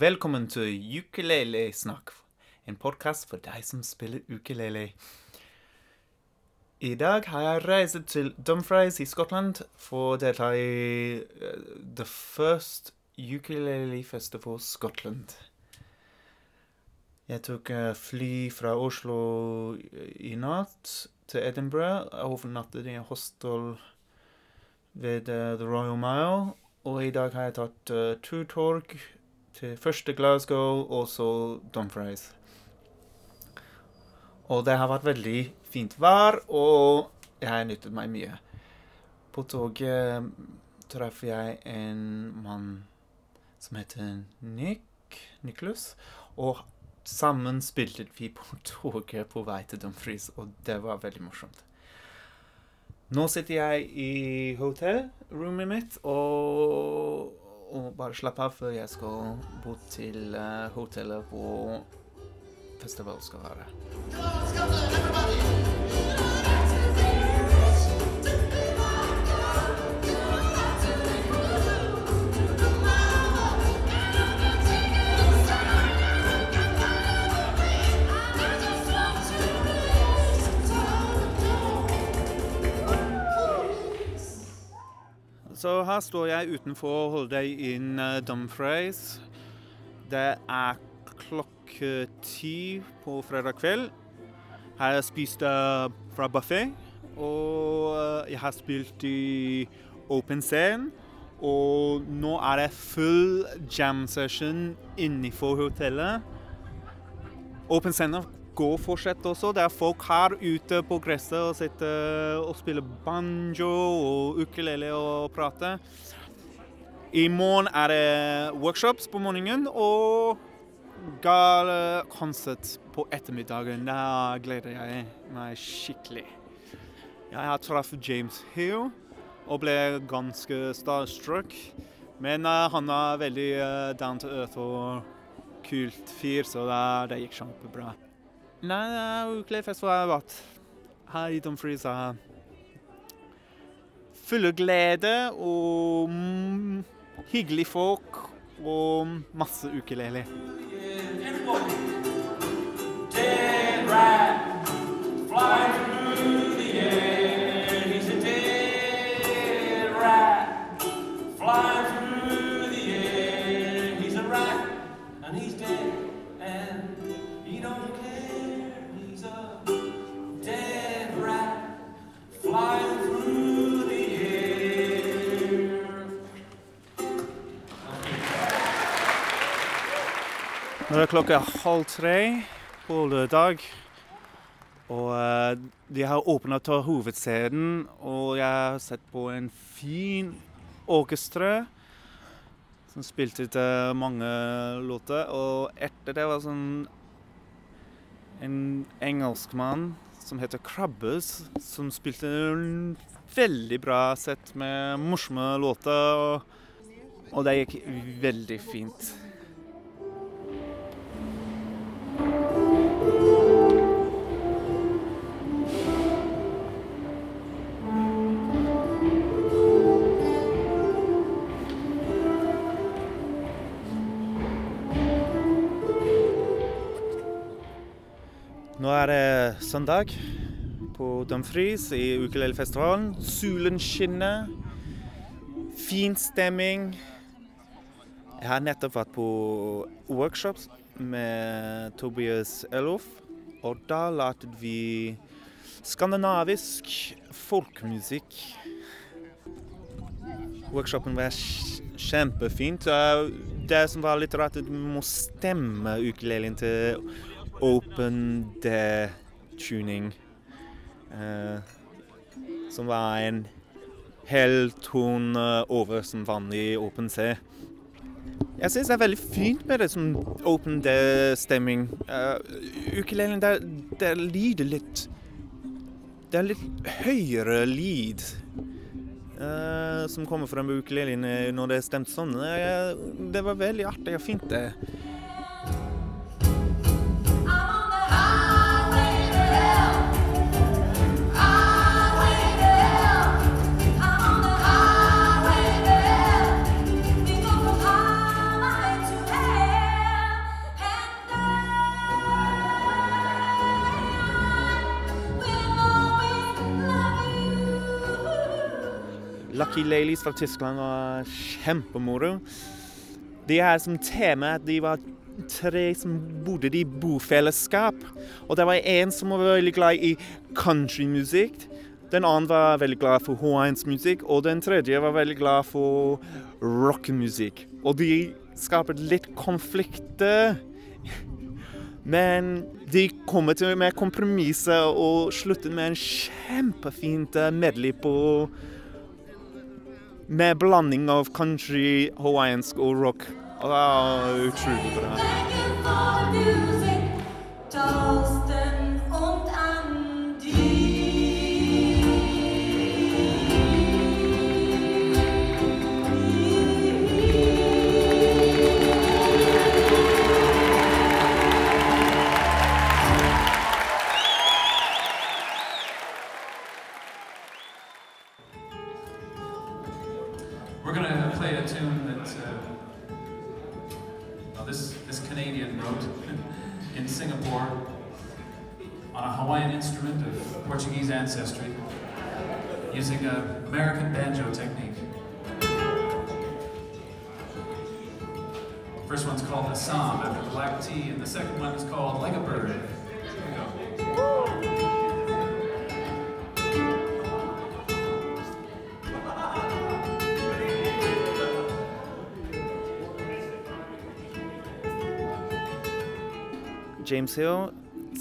velkommen til Ukulele-snakk, en podkast for deg som spiller ukulele. I dag har jeg reist til Dumfries i Skottland for å delta i uh, The First Ukulele Festival Scotland. Jeg tok uh, fly fra Oslo i natt til Edinburgh. Jeg overnattet i hostel ved uh, The Royal Mile. Og i dag har jeg tatt uh, to tog til første Glasgow og så Dumfries. Og det har vært veldig fint vær, og jeg har nyttet meg mye. På toget traff jeg en mann som heter Nick, Nicholas, og sammen spilte vi på toget på vei til Dumfries, og det var veldig morsomt. Nå sitter jeg i hotellrommet mitt og og bare slappe av før jeg skal bort til uh, hotellet hvor festival skal være. Her står jeg utenfor Holiday Inn uh, Dumfries. Det er klokke ti på fredag kveld. Her har jeg spist uh, fra buffé, og uh, jeg har spilt i open scene. Og nå er det full jam session innenfor hotellet. Open scene går fortsatt også. Det er folk her ute på gresset og sitter og spiller banjo og ukulele og prater. I morgen er det workshops på morgenen og gale konsert på ettermiddagen. Da gleder jeg meg skikkelig. Jeg har truffet James Hill og ble ganske starstruck. Men uh, han er veldig uh, down to earth og kult fyr, så det, det gikk kjempebra. Nei, ukulelefestival har vært her i Dumfries. er Fulle glede og mm, hyggelige folk og masse ukulele. Dead Nå er det klokka halv tre på lørdag. Og eh, de har åpna til hovedscenen, og jeg har sett på en fin orkestre som spilte til mange låter. Og etter det var sånn en engelskmann som heter Krabbes, som spilte en veldig bra sett med morsomme låter. Og, og det gikk veldig fint. Nå er det søndag på Dumfries i ukulelefestivalen. Solen skinner. Fin stemning. Jeg har nettopp vært på workshops med Tobias Elof, og da lærte vi skandinavisk folkemusikk. Workshopen var kjempefint. Det som var litt rart, at du må stemme ukulelen til open D-tuning. Uh, som var en hel tone over som vanlig open C. Jeg syns det er veldig fint med det som open D-stemming. Uh, ukulelen, det, det lyder litt Det er litt høyere lyd uh, som kommer fra ukulelen eh, når det er stemt sånn. Uh, det var veldig artig og fint, det. Lucky Ladies fra Tyskland var kjempemoro. De har som tema at de var tre som bodde i bofellesskap. Og det var en som var veldig glad i countrymusikk. Den andre var veldig glad for hawaiiansk musikk, og den tredje var veldig glad for rockemusikk. Og de skaper litt konflikter. Men de kommer til med kompromisser og slutter med en kjempefint medley på Med blanding av country, hawaiiansk og rock. Og det er utrolig bra. We're going to play a tune that uh, well, this, this Canadian wrote in Singapore on a Hawaiian instrument of Portuguese ancestry using an American banjo technique. First one's called Assam after black tea, and the second one is called Like a Bird. Here we go. James Hill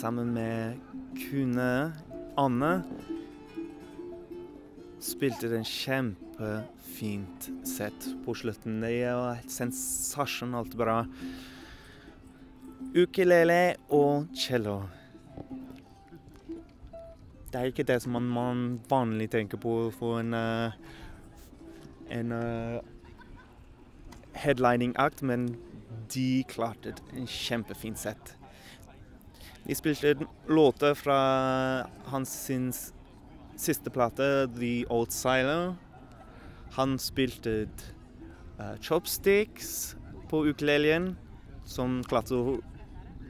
sammen med kune Anne spilte den kjempefint sett på slutten. Det var helt sensasjonalt bra. Ukulele og cello. Det er ikke det som man, man vanlig tenker på for en eh, en eh, headlining act, men de klarte en kjempefint sett. De spilte låter fra hans siste plate, The Old Siler. Han spilte uh, chopsticks på ukulelen, som klarte å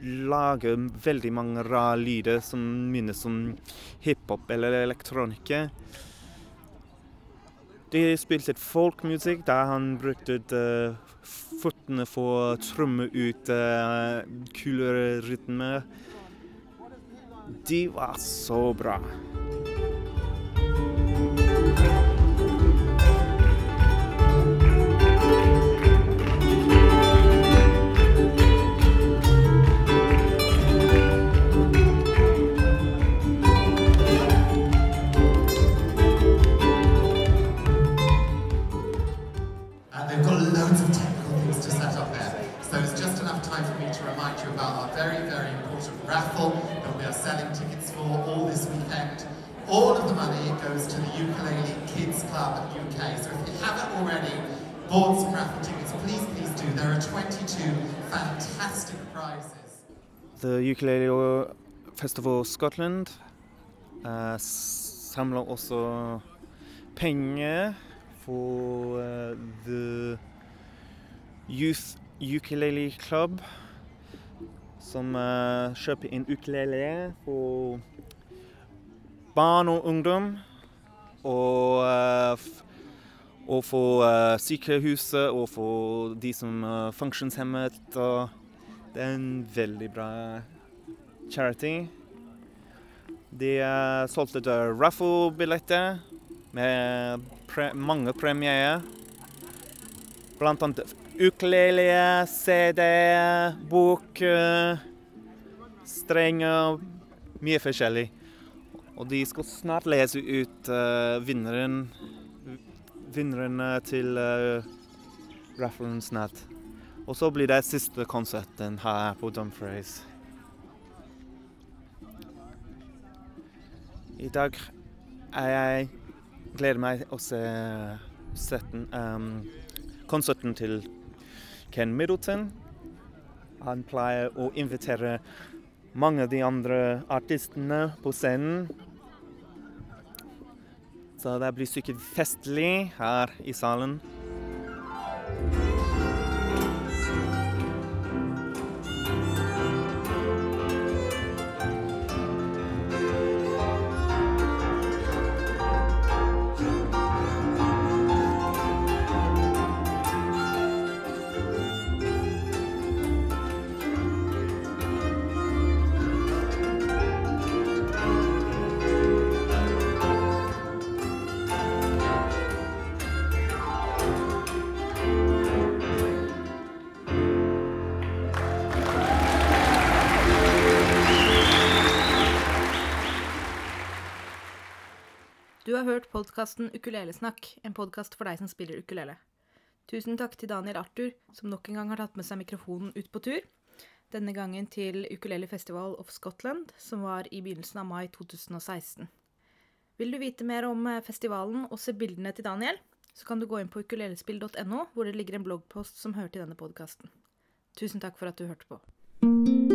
lage veldig mange rare lyder som minnes om hiphop eller elektronika. De spilte folkmusikk der han brukte uh, føttene for å tromme ut uh, kulere rytmer. De var very important raffle that we are selling tickets for all this weekend. All of the money goes to the Ukulele Kids Club UK. So if you haven't already bought some raffle tickets, please, please do. There are 22 fantastic prizes. The Ukulele Festival Scotland eh, samler også penger for eh, The Youth Ukulele Club, som uh, kjøper inn ukulele for barn og ungdom. Og, uh, og for uh, sykehuset og for de som er funksjonshemmet. Det er en veldig bra charity. De solgte raffle-billetter med pre mange premier. Blant annet ukulele, CD, bok, eh, strenger Mye forskjellig. Og de skal snart lese ut uh, vinneren Vinneren eh, til uh, rafflen snart. Og så blir det siste konserten her på Dumfries. I dag er jeg gleder meg å se um, konserten til Ken Middleton. Han pleier å invitere mange av de andre artistene på scenen. Så det blir sikkert festlig her i salen. Hørt podkasten Ukulelesnakk, en podkast for deg som spiller ukulele. Tusen takk til Daniel Arthur, som nok en gang har tatt med seg mikrofonen ut på tur. Denne gangen til Ukulele Festival of Scotland, som var i begynnelsen av mai 2016. Vil du vite mer om eh, festivalen og se bildene til Daniel, så kan du gå inn på ukulelespill.no, hvor det ligger en bloggpost som hører til denne podkasten. Tusen takk for at du hørte på.